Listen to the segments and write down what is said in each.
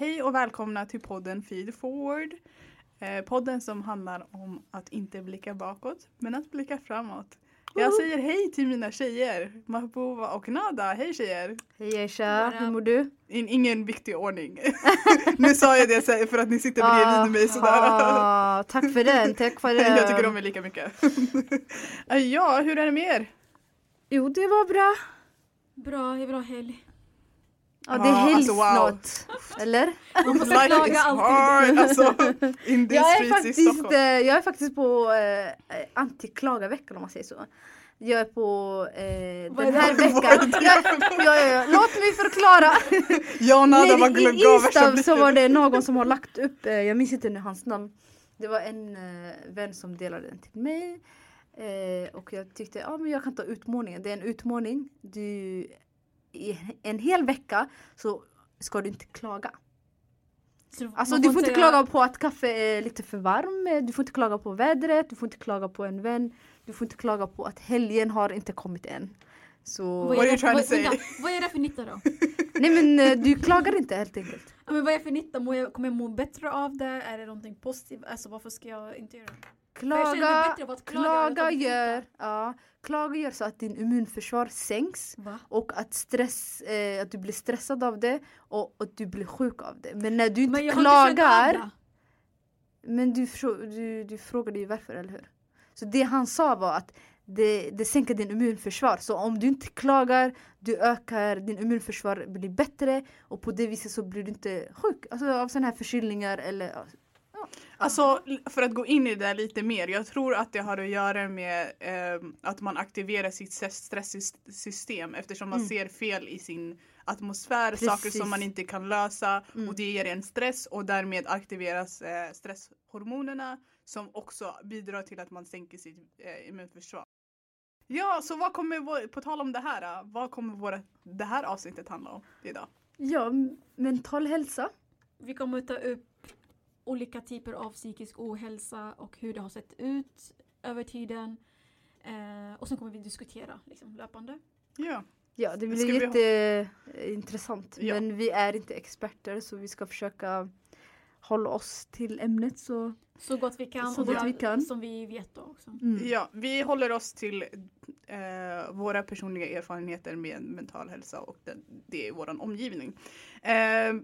Hej och välkomna till podden Feed Forward. Eh, podden som handlar om att inte blicka bakåt men att blicka framåt. Jag säger hej till mina tjejer, Mahbouba och Nada. Hej tjejer! Hej Aisha, hur mår du? In, ingen viktig ordning. nu sa jag det för att ni sitter bredvid mig sådär. Ah, tack för den, tack för den. jag tycker om er lika mycket. ja, hur är det med er? Jo, det var bra. Bra, vill ha helg. Ja, det Ja, helg alltså, wow. snart. Eller? Man måste Life klaga is alltid. hard alltså. In these Jag är, faktiskt, eh, jag är faktiskt på eh, antiklagarveckan om man säger så. Jag är på eh, den är här veckan. är det? Ja, ja, ja, ja. Låt mig förklara. Jag och Nada Nere i Ystad så var det någon som har lagt upp, eh, jag minns inte nu hans namn. Det var en eh, vän som delade den till mig. Eh, och jag tyckte, ja men jag kan ta utmaningen. Det är en utmaning. Du, I en hel vecka så ska du inte klaga. Så Alltså du får inte klaga på att kaffe är lite för varm, du får inte klaga på vädret, du får inte klaga på en vän, du får inte klaga på att helgen har inte kommit än. Så... Vad är, det, vad, say? vänta, vad är det för nytta då? Nej men eh, du klagar inte helt enkelt. Ja, men vad är det för nytta? Mår jag, kommer jag må bättre av det? Är det någonting positivt? Alltså varför ska jag inte göra det? Klaga, klaga klaga gör, ja, klaga gör så att din immunförsvar sänks Va? och att, stress, eh, att du blir stressad av det och att du blir sjuk av det. Men när du inte Men inte klagar, det. men du, du, du frågade ju varför, eller hur? Så det han sa var att det, det sänker din immunförsvar. Så om du inte klagar, du ökar, din immunförsvar blir bättre och på det viset så blir du inte sjuk. Alltså av sådana här förkylningar eller Alltså för att gå in i det där lite mer. Jag tror att det har att göra med eh, att man aktiverar sitt stresssystem eftersom man Mm. ser fel i sin atmosfär, Precis. saker som man inte kan lösa Mm. och det ger en stress och därmed aktiveras eh, stresshormonerna som också bidrar till att man sänker sitt eh, immunförsvar. Ja, så vad kommer, vår, på tal om det här, eh, vad kommer våra, det här avsnittet handla om idag? ja, mental hälsa. Vi kommer ta upp olika typer av psykisk ohälsa och hur det har sett ut över tiden. Eh, och sen kommer vi diskutera liksom, löpande. Ja. Ja, det blir jätteintressant. Ja. Men vi är inte experter så vi ska försöka hålla oss till ämnet. Så, Så gott vi kan. Så och gott vi kan. Som vi vet då också. mm. Ja, vi håller oss till eh, våra personliga erfarenheter med mental hälsa och det, det är vår omgivning. Eh,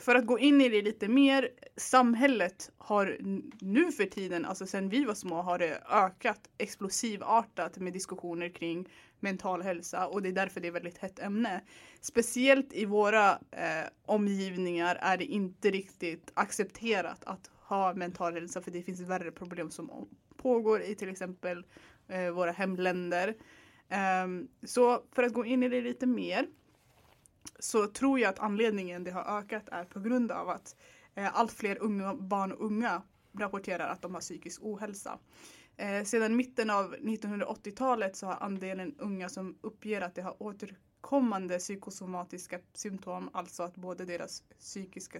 för att gå in i det lite mer, samhället har nu för tiden, alltså sen vi var små, har det ökat explosivartat med diskussioner kring mental hälsa och det är därför det är väldigt hett ämne. Speciellt i våra eh, omgivningar är det inte riktigt accepterat att ha mental hälsa för det finns värre problem som pågår i till exempel eh, våra hemländer. Eh, så för att gå in i det lite mer så tror jag att anledningen det har ökat är på grund av att eh, allt fler unga, barn och unga rapporterar att de har psykisk ohälsa. Eh, sedan mitten av 1980-talet så har andelen unga som uppger att de har återkommande psykosomatiska symptom, alltså att både deras psykiska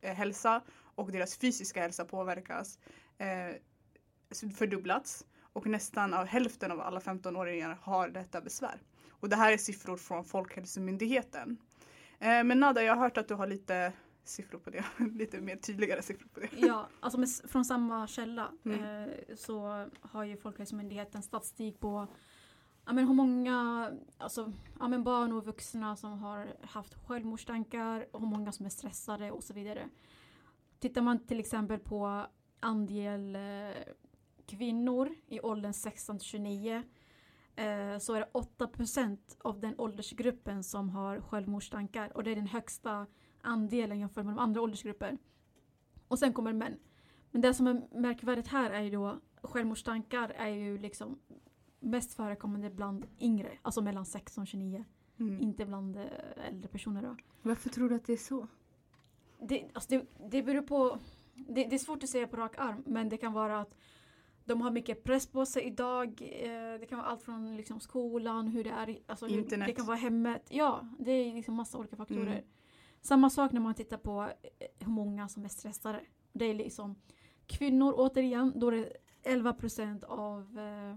eh, hälsa och deras fysiska hälsa påverkas, eh, fördubblats. Och nästan av hälften av alla 15-åringar har detta besvär. Och det här är siffror från Folkhälsomyndigheten. Eh, men Nada, jag har hört att du har lite siffror på det. lite mer tydligare siffror på det. Ja, alltså med, från samma källa Mm. eh, så har ju Folkhälsomyndigheten statistik på ja, men hur många alltså, ja, men barn och vuxna som har haft självmordstankar och hur många som är stressade och så vidare. Tittar man till exempel på andel eh, kvinnor i åldern 16 till 29 eh, så är det 8% av den åldersgruppen som har självmordstankar och det är den högsta andelen jämfört med de andra åldersgrupper. Och sen kommer män. Men det som är märkvärdigt här är ju då självmordstankar är ju liksom mest förekommande bland yngre, alltså mellan 16 och 29. Mm. Inte bland eh, äldre personer då. Varför tror du att det är så? Det, alltså det, det beror på, det, det är svårt att säga på rak arm men det kan vara att de har mycket press på sig idag. Eh, det kan vara allt från liksom skolan, hur det är, alltså Internet. det kan vara hemmet. Ja, det är liksom massa olika faktorer. Mm. Samma sak när man tittar på eh, hur många som är stressade. Det är liksom kvinnor återigen, då är det 11 procent av eh,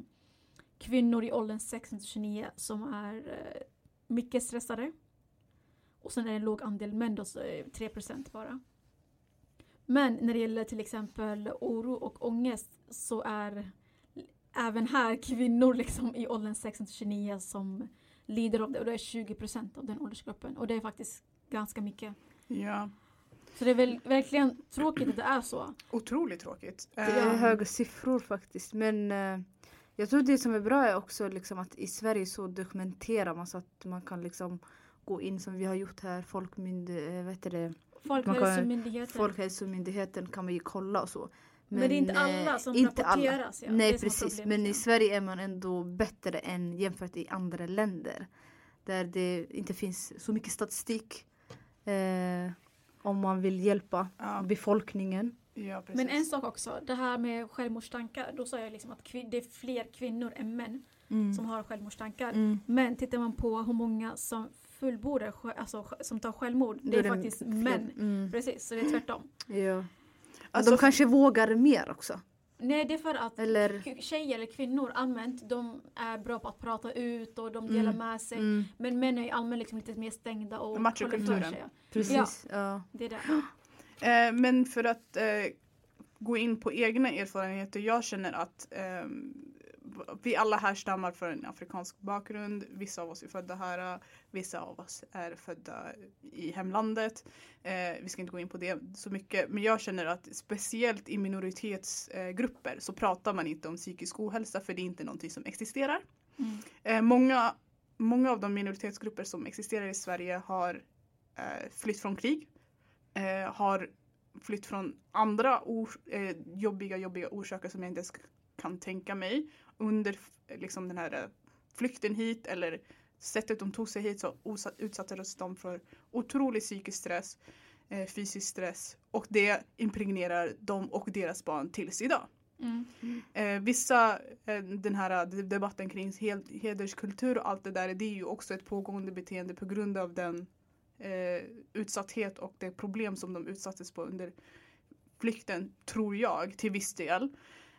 kvinnor i åldern 16 till 29 som är eh, mycket stressade. Och sen är det en låg andel män då, så är det 3% bara. Men när det gäller till exempel oro och ångest så är även här kvinnor liksom i åldern 16 till 29 som lider av det och det är 20% av den åldersgruppen och det är faktiskt ganska mycket. Ja, Så det är väl verkligen tråkigt att det är så. otroligt tråkigt. Det är Eh, höga siffror faktiskt. Men eh, jag tror det som är bra är också liksom att i Sverige så dokumenterar man så att man kan liksom gå in som vi har gjort här. Folkmyndig, eh, vad heter det? Folkhälsomyndigheten. Folkhälsomyndigheten kan man ju kolla och så. men, det är inte alla eh, som inte alla. rapporteras. Ja. Det Nej precis, men i ja. Sverige är man ändå bättre än jämfört i andra länder. Där det inte finns så mycket statistik. Eh, om man vill hjälpa ja, befolkningen. ja. Men en sak också, det här med självmordstankar. Då sa jag liksom att det är fler kvinnor än män som har självmordstankar. Mm. Men tittar man på hur många som fullbordar, alltså som tar självmord, det är det faktiskt fler. män. Mm. Precis, så det är tvärtom. Ja. Alltså, de kanske vågar mer också. Nej, det är för att Eller- tjejer eller kvinnor allmänt, de är bra på att prata ut och de delar Mm. med sig. Mm. Men män är ju allmänt liksom lite mer stängda och Machokulturen. Precis. Ja. Det är det. Eh, men för att eh, gå in på egna erfarenheter. Jag känner att eh, vi alla härstammar från en afrikansk bakgrund. Vissa av oss är födda här. Vissa av oss är födda i hemlandet. Eh, vi ska inte gå in på det så mycket. Men jag känner att speciellt i minoritetsgrupper grupper så pratar man inte om psykisk ohälsa för det är inte någonting som existerar. Mm. Eh, många, många av de minoritetsgrupper som existerar i Sverige har eh, flytt från krig. Eh, har flytt från andra ors- eh, jobbiga, jobbiga orsaker som jag inte ens kan tänka mig. Under liksom den här eh, flykten hit eller sättet de tog sig hit så utsattes de för otrolig psykisk stress, eh, fysisk stress och det impregnerar dem och deras barn tills idag. Mm. Eh, vissa, eh, den här eh, debatten kring hederskultur och allt det där, det är ju också ett pågående beteende på grund av den eh, utsatthet och det problem som de utsattes på under flykten, tror jag, till viss del.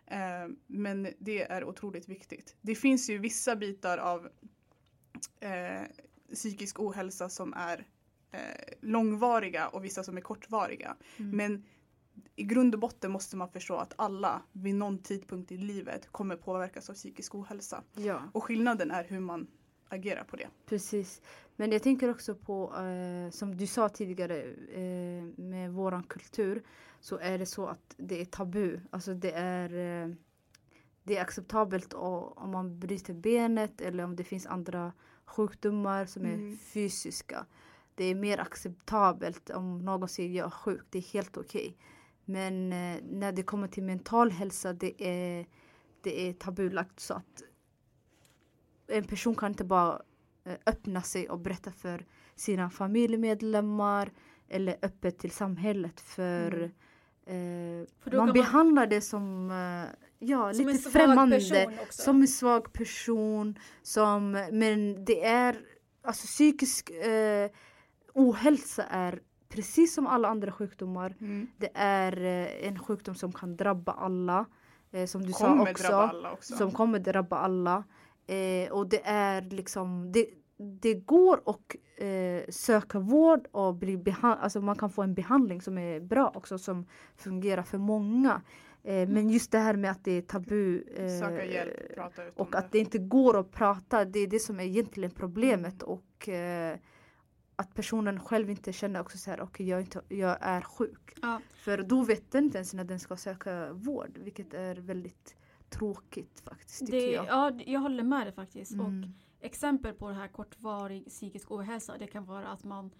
Eh, men det är otroligt viktigt. Det finns ju vissa bitar av eh, psykisk ohälsa som är eh, långvariga och vissa som är kortvariga. Mm. Men i grund och botten måste man förstå att alla vid någon tidpunkt i livet kommer påverkas av psykisk ohälsa. ja, Och skillnaden är hur man agerar på det. precis. Men jag tänker också på, eh, som du sa tidigare, eh, med våran kultur så är det så att det är tabu. Alltså det är, eh, det är acceptabelt o- om man bryter benet eller om det finns andra sjukdomar som är Mm. fysiska. Det är mer acceptabelt om någon säger jag är sjuk, det är helt okej. Men eh, när det kommer till mental hälsa, det är, det är tabulagt så att en person kan inte bara öppna sig och berätta för sina familjemedlemmar eller öppet till samhället för Mm. eh, man man- behandlar det som, eh, ja, Som lite främmande. Som en svag person. Som, men det är, alltså psykisk eh, ohälsa är precis som alla andra sjukdomar. Det är eh, en sjukdom som kan drabba alla. Eh, som du Kommer sa också. också. Som kommer drabba alla. Eh, och det är liksom, det, det går att eh, söka vård och bli alltså man kan få en behandling som är bra också som fungerar för många. Eh, men just det här med att det är tabu eh, Söka hjälp, prata ut och att det inte går att prata, det är det som är egentligen problemet. Och eh, att personen själv inte känner också så här, okej jag, är inte- jag är sjuk. Ja. För då vet den inte ens när den ska söka vård, vilket är väldigt tråkigt faktiskt tycker Det, jag. ja, jag håller med dig faktiskt. Och Mm. Exempel på det här kortvarig psykisk ohälsa det kan vara att man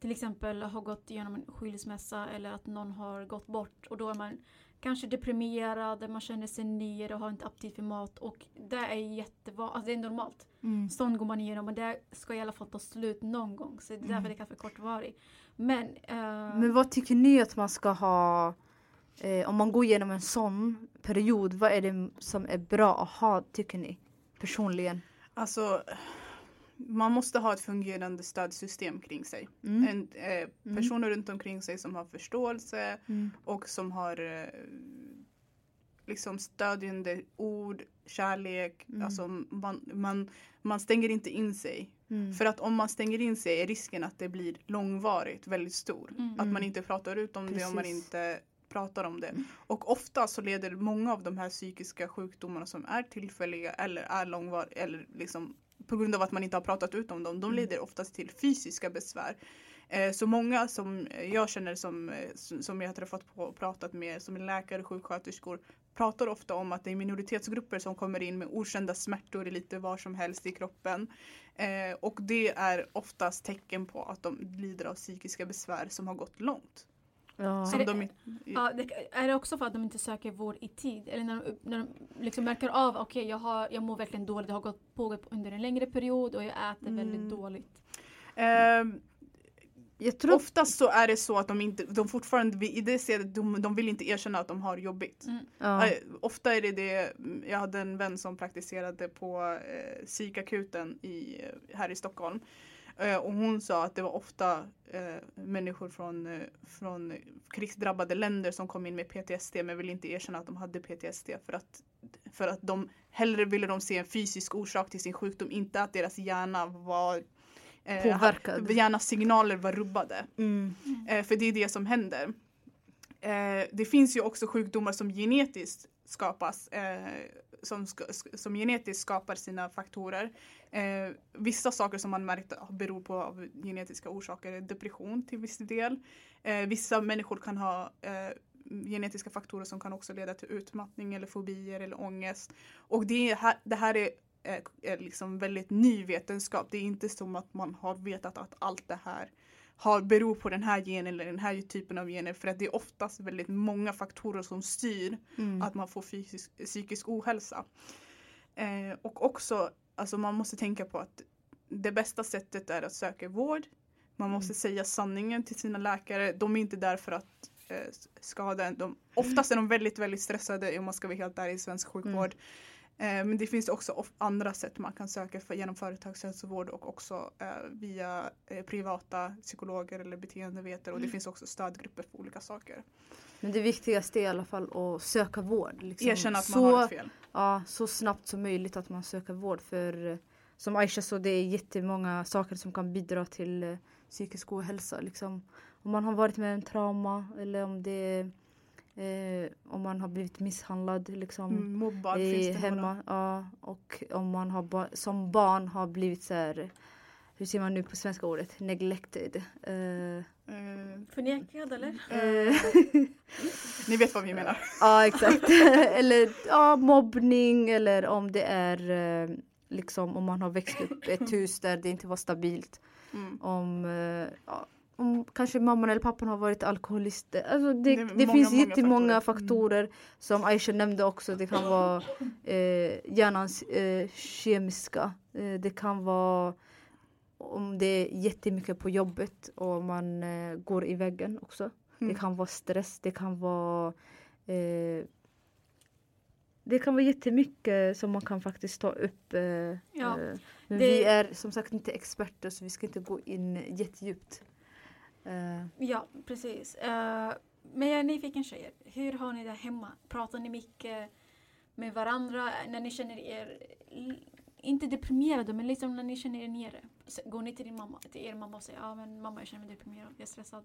till exempel har gått igenom en skilsmässa eller att någon har gått bort och då är man kanske deprimerad, man känner sig nere och har inte aptit för mat och det är jättevanligt, alltså det är normalt. Mm. Sånt går man igenom och det ska i alla fall ta slut någon gång så det är därför Mm. det kallas för kortvarig. Men, eh, Men vad tycker ni att man ska ha, eh, om man går igenom en sån period, vad är det som är bra att ha tycker ni? Personligen. Alltså, man måste ha ett fungerande stödsystem kring sig. Mm. En, eh, personer runt omkring sig som har förståelse Mm. och som har eh, liksom stödjande ord, kärlek. Mm. Alltså man, man, man stänger inte in sig Mm. För att om man stänger in sig är risken att det blir långvarigt väldigt stor. Mm. Att man inte pratar ut om det om man Precis. inte pratar om det. Och ofta så leder många av de här psykiska sjukdomarna som är tillfälliga eller är långvariga eller liksom på grund av att man inte har pratat ut om dem, de leder oftast till fysiska besvär. Eh, Så många som jag känner som, eh, som jag har träffat på och pratat med som läkare och sjuksköterskor pratar ofta om att det är minoritetsgrupper som kommer in med okända smärtor i lite var som helst i kroppen. Eh, och det är oftast tecken på att de lider av psykiska besvär som har gått långt. Ja. Som Är det- de, Ja, det, är det också för att de inte söker vård i tid? Eller när de, när de liksom märker av okej jag, har- jag mår verkligen dåligt, det har gått pågått under en längre period och jag äter väldigt Mm. dåligt. Ehm, Jag tror Oftast så är det så att de inte, de fortfarande, i det de, de vill inte erkänna att de har jobbigt. Mm. ja. Ofta är det det, jag hade en vän som praktiserade på eh, psykakuten i, eh, här i Stockholm. Eh, och hon sa att det var ofta eh, människor från, eh, från krigsdrabbade länder som kom in med PTSD men ville inte erkänna att de hade PTSD för att, för att de hellre ville de se en fysisk orsak till sin sjukdom, inte att deras hjärna var eh, Påverkad. Hjärnas signaler var rubbade. Mm. Eh, för det är det som händer. Eh, det finns ju också sjukdomar som genetiskt skapas. Som, som genetiskt skapar sina faktorer. Eh, vissa saker som man märkt beror på av genetiska orsaker är depression till viss del. Eh, vissa människor kan ha eh, genetiska faktorer som kan också leda till utmattning eller fobier eller ångest. Och det, här, det här är, eh, är liksom väldigt ny vetenskap. Det är inte som att man har vetat att allt det här har, beror på den här genen eller den här typen av gener för att det är oftast väldigt många faktorer som styr Mm. att man får fysisk, psykisk ohälsa. Eh, och också, alltså man måste tänka på att det bästa sättet är att söka vård. Man måste säga sanningen till sina läkare. De är inte där för att eh, skada en. De, oftast är de väldigt, väldigt stressade om man ska vara helt ärlig i svensk sjukvård. Eh, men det finns också andra sätt man kan söka för, genom företagshälsovård och också eh, via eh, privata psykologer eller beteendevetare. Och det finns också stödgrupper för olika saker. Men det viktigaste är i alla fall att söka vård. Liksom. Erkänna att man så, har ett fel. Ja, så snabbt som möjligt att man söker vård. För eh, som Aisha sa, det är jättemånga saker som kan bidra till eh, psykisk ohälsa. Liksom. Om man har varit med en trauma eller om det eh, om man har blivit misshandlad liksom, Mm, mobbad i finns det hemma. Ja, och om man har ba- som barn har blivit så här, hur säger man nu på svenska ordet, neglected. Eh, några. Eh, Förnekad eller? eh, ni vet vad vi menar. Ja exakt. eller ja, mobbning eller om det är eh, liksom om man har växt upp i ett hus där det inte var stabilt. Mm. Om, eh, ja, om kanske mamman eller pappan har varit alkoholister. Alltså det, Det det, många, finns många jättemånga faktorer. faktorer. som Aisha nämnde också. Det kan vara eh, hjärnans eh, kemiska. Eh, det kan vara om det är jättemycket på jobbet och man eh, går i väggen också. Mm. Det kan vara stress, det kan vara eh, det kan vara jättemycket som man kan faktiskt ta upp. Eh, Ja, eh, men det- vi är som sagt inte experter så vi ska inte gå in jättedjupt. Eh, Ja, precis. Eh, men jag är nyfiken tjejer. Hur har ni det hemma? Pratar ni mycket med varandra när ni känner er, inte deprimerade, men liksom när ni känner er nere? Så Går ni till din mamma, till er mamma och säger ja men mamma jag känner mig deprimerad, jag är stressad.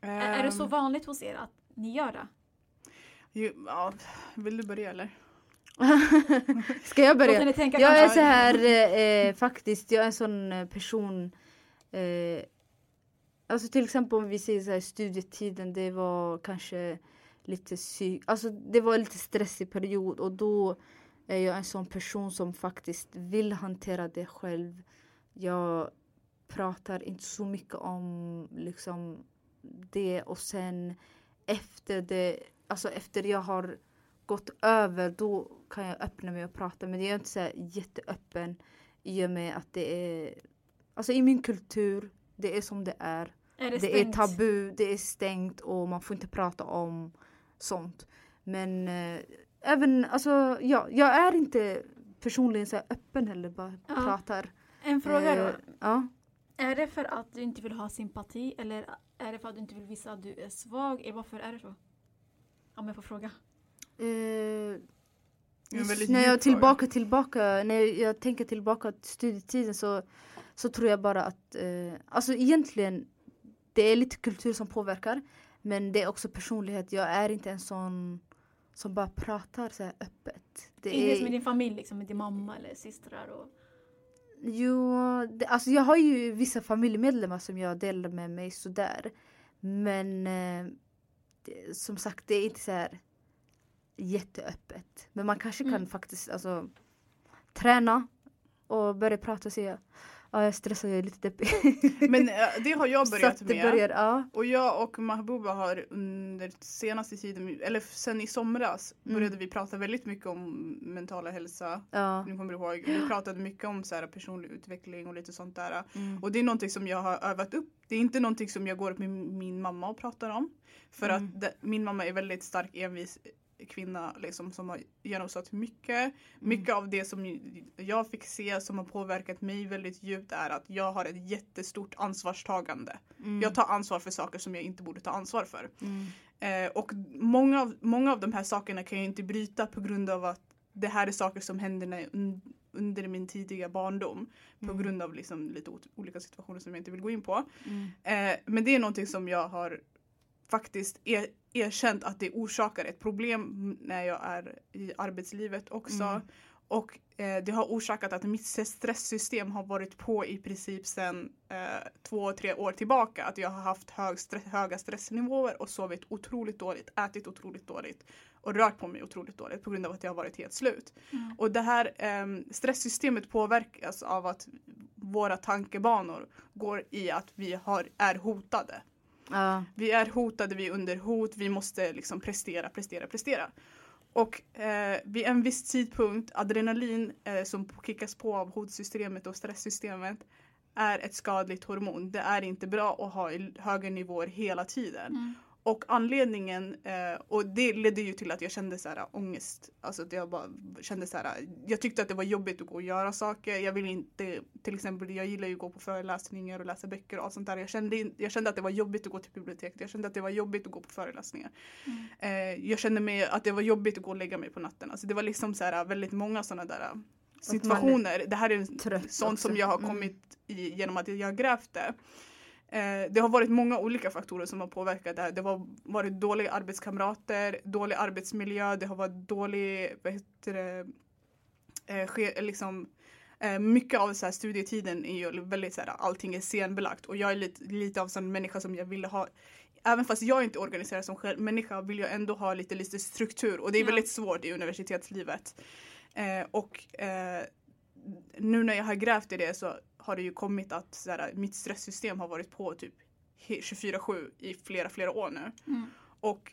Är, är det så Ehm, vanligt hos er att ni gör det? ju, ja, vill du börja eller? ska jag börja? Jag är så här eh, eh, faktiskt, jag är en sån person eh, Alltså till exempel om vi säger så här studietiden, det var kanske lite psyk... Alltså det var lite stressig period och då är jag en sån person som faktiskt vill hantera det själv. Jag pratar inte så mycket om liksom det och sen efter det, alltså efter jag har gått över då kan jag öppna mig och prata men jag är inte så här jätteöppen i och med att det är Alltså i min kultur, det är som det är. Är det, Det är tabu, det är stängt och man får inte prata om sånt. Men eh, även, alltså ja, jag är inte personligen så här öppen heller, bara Ja. pratar. En fråga då. Eh, ja. Är det för att du inte vill ha sympati eller är det för att du inte vill visa att du är svag? Eller varför är det så? Om jag får fråga. Eh, när jag tillbaka, tillbaka, när jag tänker tillbaka till studietiden så så tror jag bara att, eh, alltså egentligen, det är lite kultur som påverkar. Men det är också personlighet. Jag är inte en sån som bara pratar så här öppet. Det Inte är, som i din familj, liksom, med din mamma eller systrar. Och... Jo, det, alltså jag har ju vissa familjemedlemmar som jag delar med mig sådär. Men eh, det, som sagt, det är inte så här jätteöppet. Men man kanske kan Mm. faktiskt alltså, träna och börja prata och säga ja, jag är stressad, jag är lite deppig. Men eh, det har jag börjat med. börjar, ja. Och jag och Mahbouba har under senaste tiden, eller sen i somras, Mm. började vi prata väldigt mycket om mentala hälsa. ja. Nu kommer du ihåg, vi pratade mycket om så här, personlig utveckling och lite sånt där. Mm. Och det är någonting som jag har övat upp. Det är inte någonting som jag går upp med min mamma och pratar om. För Mm. att det, min mamma är väldigt stark envis kvinna liksom, som har genomstått mycket. Mycket av det som jag fick se som har påverkat mig väldigt djupt är att jag har ett jättestort ansvarstagande. Mm. Jag tar ansvar för saker som jag inte borde ta ansvar för. Mm. Eh, och många av, många av de här sakerna kan jag inte bryta på grund av att det här är saker som händer när, un, under min tidiga barndom. På Mm. grund av liksom lite olika situationer som jag inte vill gå in på. Mm. Eh, men det är någonting som jag har faktiskt er, erkänt att det orsakar ett problem när jag är i arbetslivet också. Mm. Och eh, det har orsakat att mitt stresssystem har varit på i princip sedan eh, två, tre år tillbaka. Att jag har haft hög stress, höga stressnivåer och sovit otroligt dåligt, ätit otroligt dåligt och rört på mig otroligt dåligt på grund av att jag har varit helt slut. Mm. Och det här eh, stresssystemet påverkas av att våra tankebanor går i att vi har, är hotade. Ja. Vi är hotade, vi är under hot, vi måste liksom prestera, prestera, prestera. Och eh, vid en viss tidpunkt, adrenalin eh, som kickas på av hotsystemet och stresssystemet är ett skadligt hormon. Det är inte bra att ha i höga nivåer hela tiden. Mm. Och anledningen, eh, och det ledde ju till att jag kände så här ångest. Alltså jag bara kände så här, jag tyckte att det var jobbigt att gå och göra saker. Jag vill inte, till exempel jag gillar ju att gå på föreläsningar och läsa böcker och allt sånt där. Jag kände, jag kände att det var jobbigt att gå till biblioteket. Jag kände att det var jobbigt att gå på föreläsningar. Mm. Eh, jag kände mig att det var jobbigt att gå och lägga mig på natten. Alltså det var liksom så här väldigt många sådana där situationer. Det här är sånt också. som jag har Mm. kommit i genom att jag har grävt det. Eh, det har varit många olika faktorer som har påverkat det här. Det har varit dåliga arbetskamrater, dålig arbetsmiljö, det har varit dålig, vad heter det, eh, liksom, eh, mycket av så här, studietiden är ju väldigt så här, allting är scenbelagt och jag är lite, lite av sån människa som jag ville ha Även fast jag inte organiserar som själv människa vill jag ändå ha lite, lite struktur och det är Ja. väldigt svårt i universitetslivet. Eh, och eh, nu när jag har grävt i det så har det ju kommit att så här, mitt stresssystem har varit på typ he- 24-7 i flera, flera år nu. Mm. Och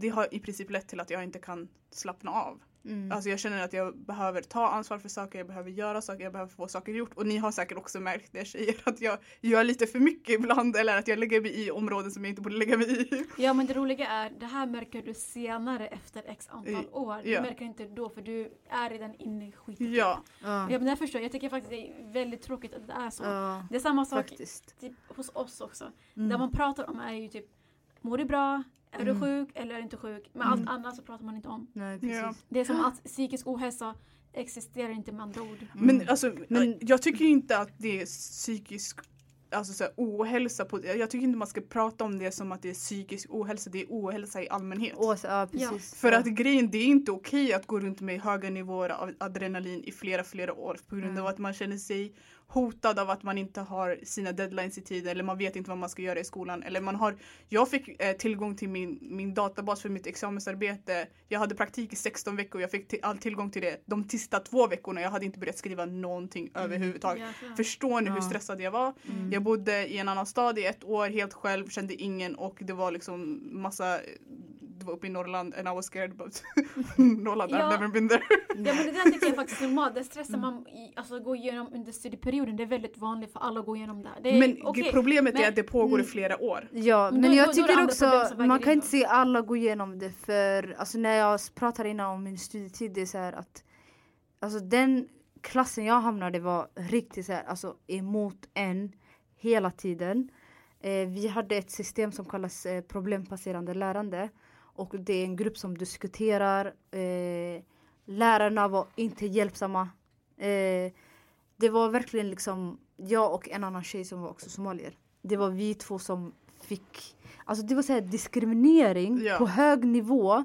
det har i princip lett till att jag inte kan slappna av. Mm. Alltså jag känner att jag behöver ta ansvar för saker, jag behöver göra saker, jag behöver få saker gjort. Och ni har säkert också märkt det tjejer, att jag gör lite för mycket ibland eller att jag lägger mig i områden som jag inte borde lägga mig i. Ja men det roliga är, det här märker du senare efter x antal år. Du ja. märker inte då för du är redan inne i skiten. Ja, Ja. Ja men jag förstår, jag tycker faktiskt det är väldigt tråkigt att det är så. Ja, Det är samma sak typ, hos oss också. Mm. Det man pratar om är ju typ, mår du bra? Är Mm. du sjuk eller är du inte sjuk? Men Mm. allt annat så pratar man inte om. Nej, Ja. precis. Det är som att psykisk ohälsa existerar inte med andra ord. men Mm. alltså Men- jag tycker inte att det är psykisk Alltså så här, ohälsa på Jag tycker inte man ska prata om det som att det är psykisk ohälsa. Det är ohälsa i allmänhet. Och så, ja, precis. För ja. att grejen, det är inte okej att gå runt med höga nivåer av adrenalin i flera, flera år på grund av Mm. att man känner sig hotad av att man inte har sina deadlines i tid eller man vet inte vad man ska göra i skolan. Eller man har, jag fick eh, tillgång till min, min databas för mitt examensarbete. Jag hade praktik i 16 veckor, jag fick till, all tillgång till det de sista två veckorna. Jag hade inte börjat skriva någonting överhuvudtaget. Jäklar. Förstår ni hur Ja. stressad jag var? Mm. Jag bodde i en annan stad i ett år helt själv, kände ingen och det var liksom massa var uppe i Norrland and I was scared about Norrland, I've Ja. never been there. Ja men det där tycker jag faktiskt är normalt. Det stressar man i, alltså, går igenom under studieperioden. Det är väldigt vanligt för alla att gå igenom det. det är, Men okej, problemet är men- att det pågår i Mm. flera år. Ja, Men men då- jag då- är tycker också, man kan inte se alla gå igenom det för alltså när jag pratar innan om min studietid, det är så här att alltså den klassen jag hamnade var riktigt så här, alltså emot en hela tiden. Eh, vi hade ett system som kallas eh, problembaserande lärande och det är en grupp som diskuterar. Eh, lärarna var inte hjälpsamma. Eh, det var verkligen liksom jag och en annan tjej som var också somalier. Det var vi två som fick, alltså det var så här diskriminering Ja. på hög nivå.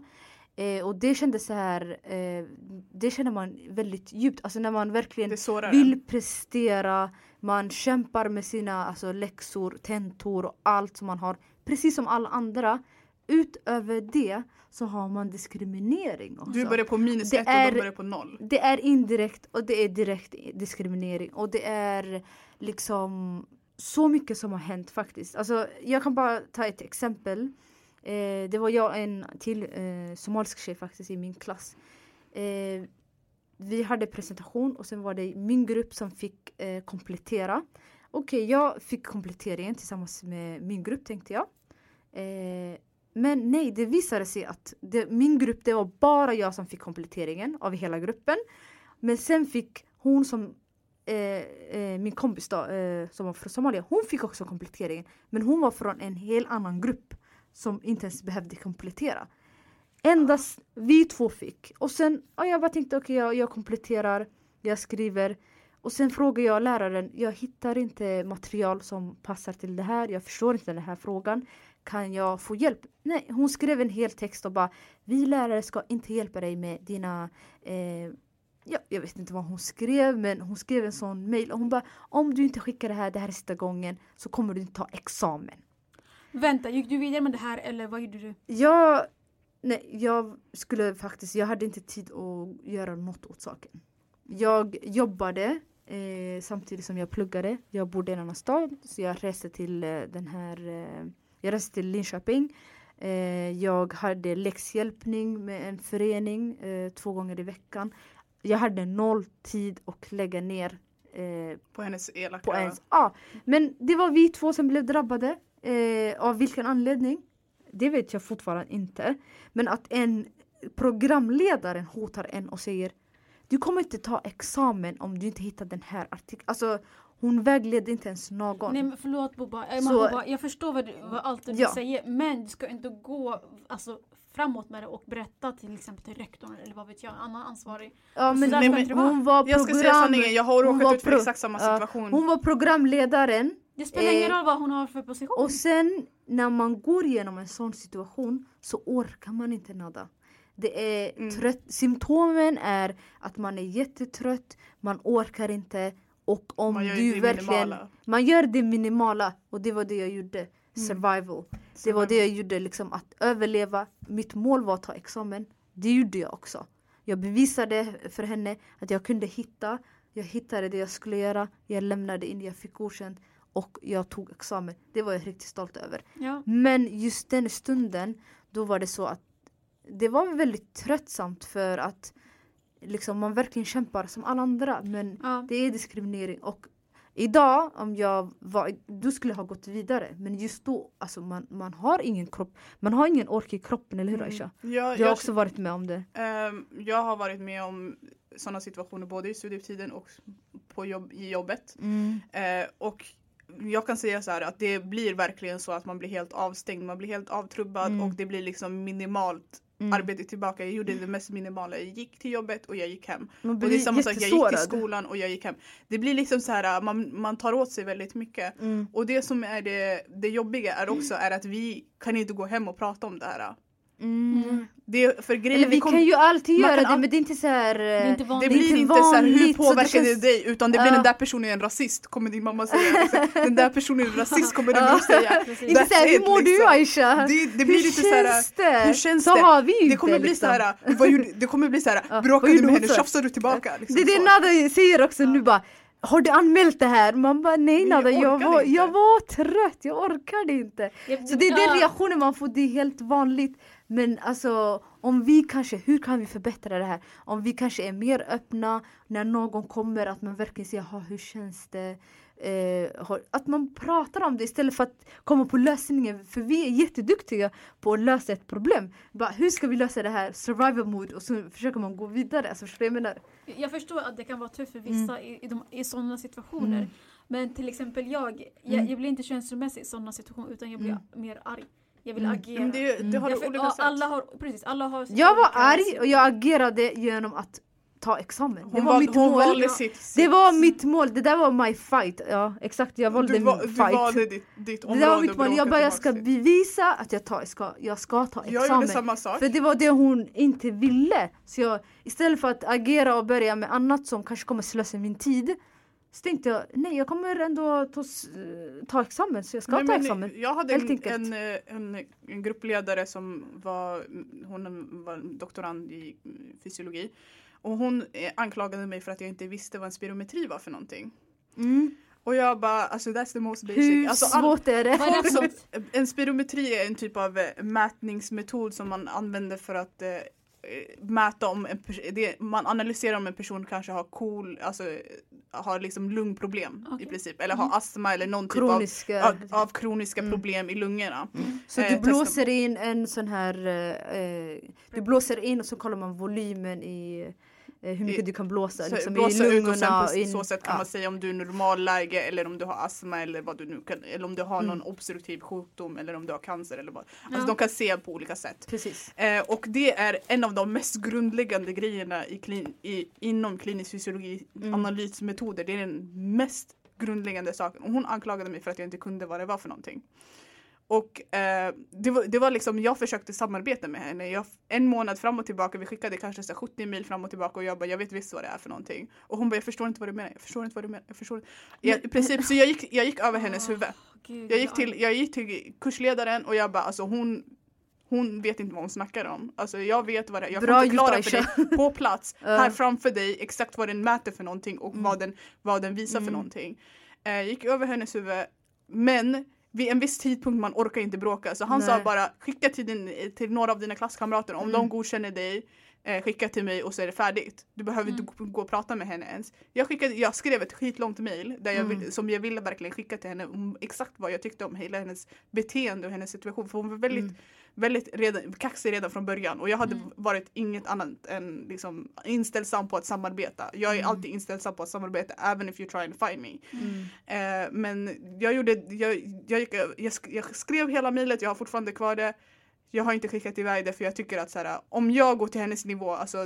Eh, och det kändes så här, eh, det känner man väldigt djupt. Alltså när man verkligen vill prestera, man kämpar med sina alltså, läxor, tentor och allt som man har. Precis som alla andra. Utöver det så har man diskriminering också. Du börjar på minus Det ett och är- de börjar på noll. Det är indirekt och det är direkt diskriminering och det är liksom så mycket som har hänt faktiskt. Alltså, jag kan bara ta ett exempel. Eh, det var jag och en till eh, somalisk tjej faktiskt i min klass. Eh, vi hade presentation och sen var det min grupp som fick eh, komplettera. Okej, jag fick kompletteringen tillsammans med min grupp tänkte jag. Men nej, det visade sig att det, min grupp, det var bara jag som fick kompletteringen av hela gruppen. Men sen fick hon som, eh, eh, min kompis då, eh, som var från Somalia, hon fick också kompletteringen. Men hon var från en helt annan grupp som inte ens behövde komplettera. Endast vi två fick. Och sen, ja, jag bara tänkte okej jag, jag kompletterar, jag skriver. Och sen frågar jag läraren, jag hittar inte material som passar till det här, jag förstår inte den här frågan. Kan jag få hjälp? Nej, hon skrev en hel text och bara Vi lärare ska inte hjälpa dig med dina eh, ja, jag vet inte vad hon skrev men hon skrev en sån mail och hon bara Om du inte skickar det här, det här är sista gången så kommer du inte ta examen. Vänta, gick du vidare med det här eller vad gjorde du? Jag, nej, jag skulle faktiskt, jag hade inte tid att göra något åt saken. Jag jobbade eh, samtidigt som jag pluggade. Jag bodde i en annan stad så jag reste till eh, den här, eh, jag reste till Linköping. Eh, jag hade läxhjälpning med en förening eh, två gånger i veckan. Jag hade noll tid att lägga ner eh, På hennes elaka... på ens. Ja, men det var vi två som blev drabbade. Av vilken anledning? Det vet jag fortfarande inte. Men att en programledare hotar en och säger du kommer inte ta examen om du inte hittar den här artikeln. Alltså hon vägledde inte ens någon. Nej men förlåt Boba, Eh, Så- Mahbuba, jag förstår vad, du, vad allt du Ja. säger men du ska inte gå alltså, framåt med det och berätta till exempel till rektorn eller vad vet jag, annan ansvarig. ja, men, där ska hon, var Jag ska säga program... sanningen, jag har råkat ut för exakt samma situation. Hon var programledaren Det spelar ingen Eh, roll vad hon har för position. Och sen när man går igenom en sån situation så orkar man inte nada. Det är Mm. trött. Symptomen är att man är jättetrött, man orkar inte och om Man gör du det verkligen... minimala. Man gör det minimala och det var det jag gjorde. Survival. Det var det jag gjorde, liksom att överleva. Mitt mål var att ta examen. Det gjorde jag också. Jag bevisade för henne att jag kunde hitta. Jag hittade det jag skulle göra. Jag lämnade in, jag fick godkänt och jag tog examen. Det var jag riktigt stolt över. ja. Men just den stunden, då var det så att det var väldigt tröttsamt för att liksom, man verkligen kämpar som alla andra. Men Ja. det är diskriminering. Och idag, om jag var, du skulle ha gått vidare. Men just då, alltså man, man har ingen kropp. Man har ingen ork i kroppen, eller hur Mm. Aisha? Jag, Du har jag, också varit med om det. ehm, jag har varit med om sådana situationer både i studietiden och på jobb, i jobbet. Eh, och jag kan säga så här att det blir verkligen så att man blir helt avstängd, man blir helt avtrubbad Mm. och det blir liksom minimalt Mm. arbete tillbaka. Jag gjorde det mest minimala. Jag gick till jobbet och jag gick hem. Man Och det är blir samma sak, jag gick till skolan och jag gick hem. Det blir liksom så här, man, man tar åt sig väldigt mycket. Mm. Och det som är det, det jobbiga är också är att vi kan inte gå hem och prata om det här. Mm. Det, för grejen, Eller vi kom- kan ju alltid göra kan det all- men det är inte så här... Det är inte det vanligt. är blir inte så här, hur så det påverkar det, känns- dig? Utan det blir Ja. den där personen är en rasist, kommer din mamma säga. Liksom. Den där personen är en rasist, kommer din bror säga. Inte That's såhär, hur mår du liksom. Aisha? Det, det blir hur lite så här, känns det? hur känns så det? har vi det kommer bli liksom. så här, vad gjorde, det kommer bli så här, vad bråkade gjorde med henne, tjafsar du tillbaka? Liksom Det är det så. Nada säger också nu bara Har du anmält det här? Man bara nej Nada, jag jag var, inte." jag var trött, jag orkade inte. Jag- Så det är den reaktionen man får, det är helt vanligt. Men alltså om vi kanske, hur kan vi förbättra det här? Om vi kanske är mer öppna när någon kommer, att man verkligen säger "Ha, hur känns det? Eh, att man pratar om det istället för att komma på lösningen. För vi är jätteduktiga på att lösa ett problem. Bara, hur ska vi lösa det här? Survival mode och så försöker man gå vidare. Alltså, förstår jag menar? Jag förstår att det kan vara tufft för vissa i, i, de, i sådana situationer. Mm. Men till exempel jag, jag, Mm. jag blir inte känslomässig i sådana situationer utan jag blir Mm. mer arg. Jag vill Mm. agera. Men det, det har Jag du för, olika sätt. alla har, precis, alla har Jag var arg och jag agerade genom att ta examen. Det Hon, var val, mitt hon mål. valde sitt, sitt Det var mitt mål, det där var my fight. Ja exakt, jag valde du, min va, du fight. valde ditt, ditt det område där var mitt mål, jag bara jag ska bevisa att jag, tar, jag, ska, jag ska ta Jag gjorde examen. samma sak. För det var det hon inte ville. Så jag, istället för att agera och börja med annat som kanske kommer slösa min tid. Så tänkte jag, nej jag kommer ändå ta, ta examen så jag ska Nej, ta men examen. Jag hade en, en, en, en gruppledare som var, hon var doktorand i fysiologi. Och hon eh, anklagade mig för att jag inte visste vad en spirometri var för någonting. Mm. Och jag bara, alltså that's the most basic. Hur Alltså, all- svårt? Vad är det något? En spirometri är en typ av eh, mätningsmetod som man använder för att eh, mäta om en det, man analyserar om en person kanske har cool, alltså har liksom lungproblem i Okej. princip eller har astma eller någon Kroniska. typ av, av, av kroniska Mm. problem i lungorna. Så eh, du testa- blåser in en sån här, eh, eh, du blåser in och så kollar man volymen i eh, hur mycket I- du kan blåsa Så liksom, blåsa i ut lungorna. och sen på in- så sätt kan ja. man säga om du är normalläge eller om du har astma eller vad du nu kan, eller om du har Mm. någon obstruktiv sjukdom eller om du har cancer eller vad. Ja. Alltså de kan se på olika sätt. Precis. Eh, och det är en av de mest grundläggande grejerna i klin, i, inom klinisk fysiologi, Mm. analysmetoder. Det är den mest grundläggande saken. Och hon anklagade mig för att jag inte kunde vad det var för någonting. Och eh, det, var, det var liksom, jag försökte samarbeta med henne. Jag, en månad fram och tillbaka, vi skickade kanske så här 70 mil fram och tillbaka och jag bara, jag vet visst vad det är för någonting. Och hon bara, jag förstår inte vad du menar, jag förstår inte vad du menar, jag förstår inte. Jag, I princip, så jag gick, jag gick över hennes huvud. Gud, Jag gick, till, jag gick till kursledaren och jag bara alltså hon hon vet inte vad hon snackar om. Alltså jag vet vad det är. Jag Bra kan förklara för dig på plats, här framför dig, exakt vad den mäter för någonting och Mm. vad, den, vad den visar för Mm. någonting. Eh, gick över hennes huvud. Men vid en viss tidpunkt man orkar inte bråka. Så han sa Nej. bara skicka till, din, till några av dina klasskamrater. Om Mm. de godkänner dig, eh, skicka till mig och så är det färdigt. Du behöver Mm. inte gå- och prata med henne ens. Jag, skickade, jag skrev ett skitlångt mail där jag Mm. som jag ville verkligen skicka till henne om exakt vad jag tyckte om hela hennes beteende och hennes situation. För hon var väldigt, Mm. Väldigt redan, kaxig redan från början och jag hade Mm. varit inget annat än liksom, inställsam på att samarbeta. Jag är Mm. alltid inställsam på att samarbeta även if you try and find me. Mm. Eh, men jag gjorde, jag, jag, jag, jag skrev hela mejlet, jag har fortfarande kvar det. Jag har inte skickat iväg det för jag tycker att så här, om jag går till hennes nivå, alltså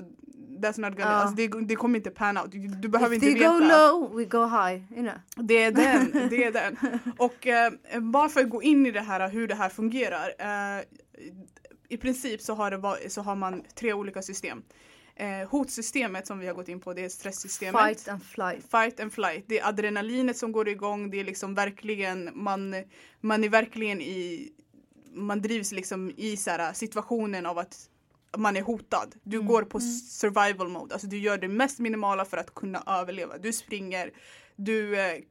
that's not gonna, Ja. alltså, det, det kommer inte pan out. Du, du behöver If inte they go veta. low, we go high. You know. Det är den, det är den. Och eh, bara för att gå in i det här hur det här fungerar. Eh, I princip så har, det, så har man tre olika system. Eh, hotsystemet som vi har gått in på det är stresssystemet. Fight and flight. Fight and flight. Det är adrenalinet som går igång. Det är liksom verkligen, man, man är verkligen i, man drivs liksom i så här, situationen av att man är hotad. Du Mm. går på survival mode. Alltså du gör det mest minimala för att kunna överleva. Du springer, du eh,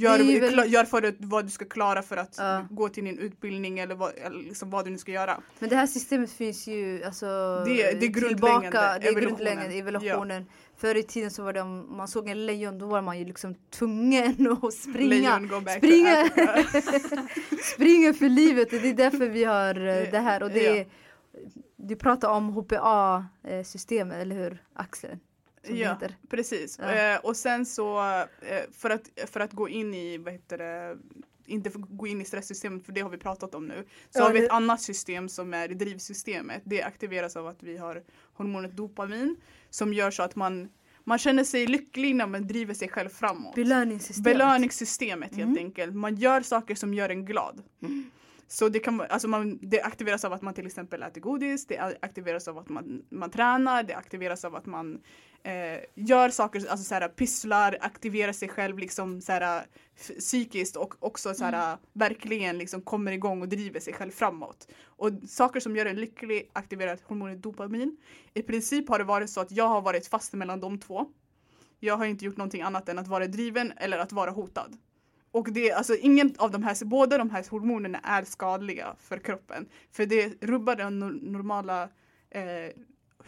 gör, Det väl- gör för att, vad du ska klara för att Ja. gå till din utbildning eller vad, eller liksom vad du nu ska göra. Men det här systemet finns ju alltså, Det- det är grundläggande, tillbaka, det är evolutionen. grundläggande evolutionen. Förr i tiden så var det om man såg en lejon då var man ju liksom tvungen att springa. Springa. Springa för livet och det är därför vi har eh, det här. Och det Ja. är, Du pratar om HPA-systemet, eller hur Axel? Som det Ja, heter. precis. Ja. Eh, och sen så eh, för, att, för att gå in i, vad heter det, inte gå in i stresssystemet för det har vi pratat om nu. Så Ja, har vi det- ett annat system som är drivsystemet. Det aktiveras av att vi har hormonet dopamin som gör så att man, man känner sig lycklig när man driver sig själv framåt. Belöningssystemet. Belöningssystemet helt Mm. enkelt. Man gör saker som gör en glad. Så det, kan, alltså man, det aktiveras av att man till exempel äter godis, det aktiveras av att man, man tränar, det aktiveras av att man eh, gör saker, alltså så här, pysslar, aktiverar sig själv liksom så här, psykiskt och också så här, verkligen liksom kommer igång och driver sig själv framåt. Och saker som gör en lycklig aktiverar hormonet dopamin. I princip har det varit så att jag har varit fast mellan de två. Jag har inte gjort någonting annat än att vara driven eller att vara hotad. Och det, alltså ingen av de här, båda de här hormonerna är skadliga för kroppen. För det rubbar den nor- normala, eh,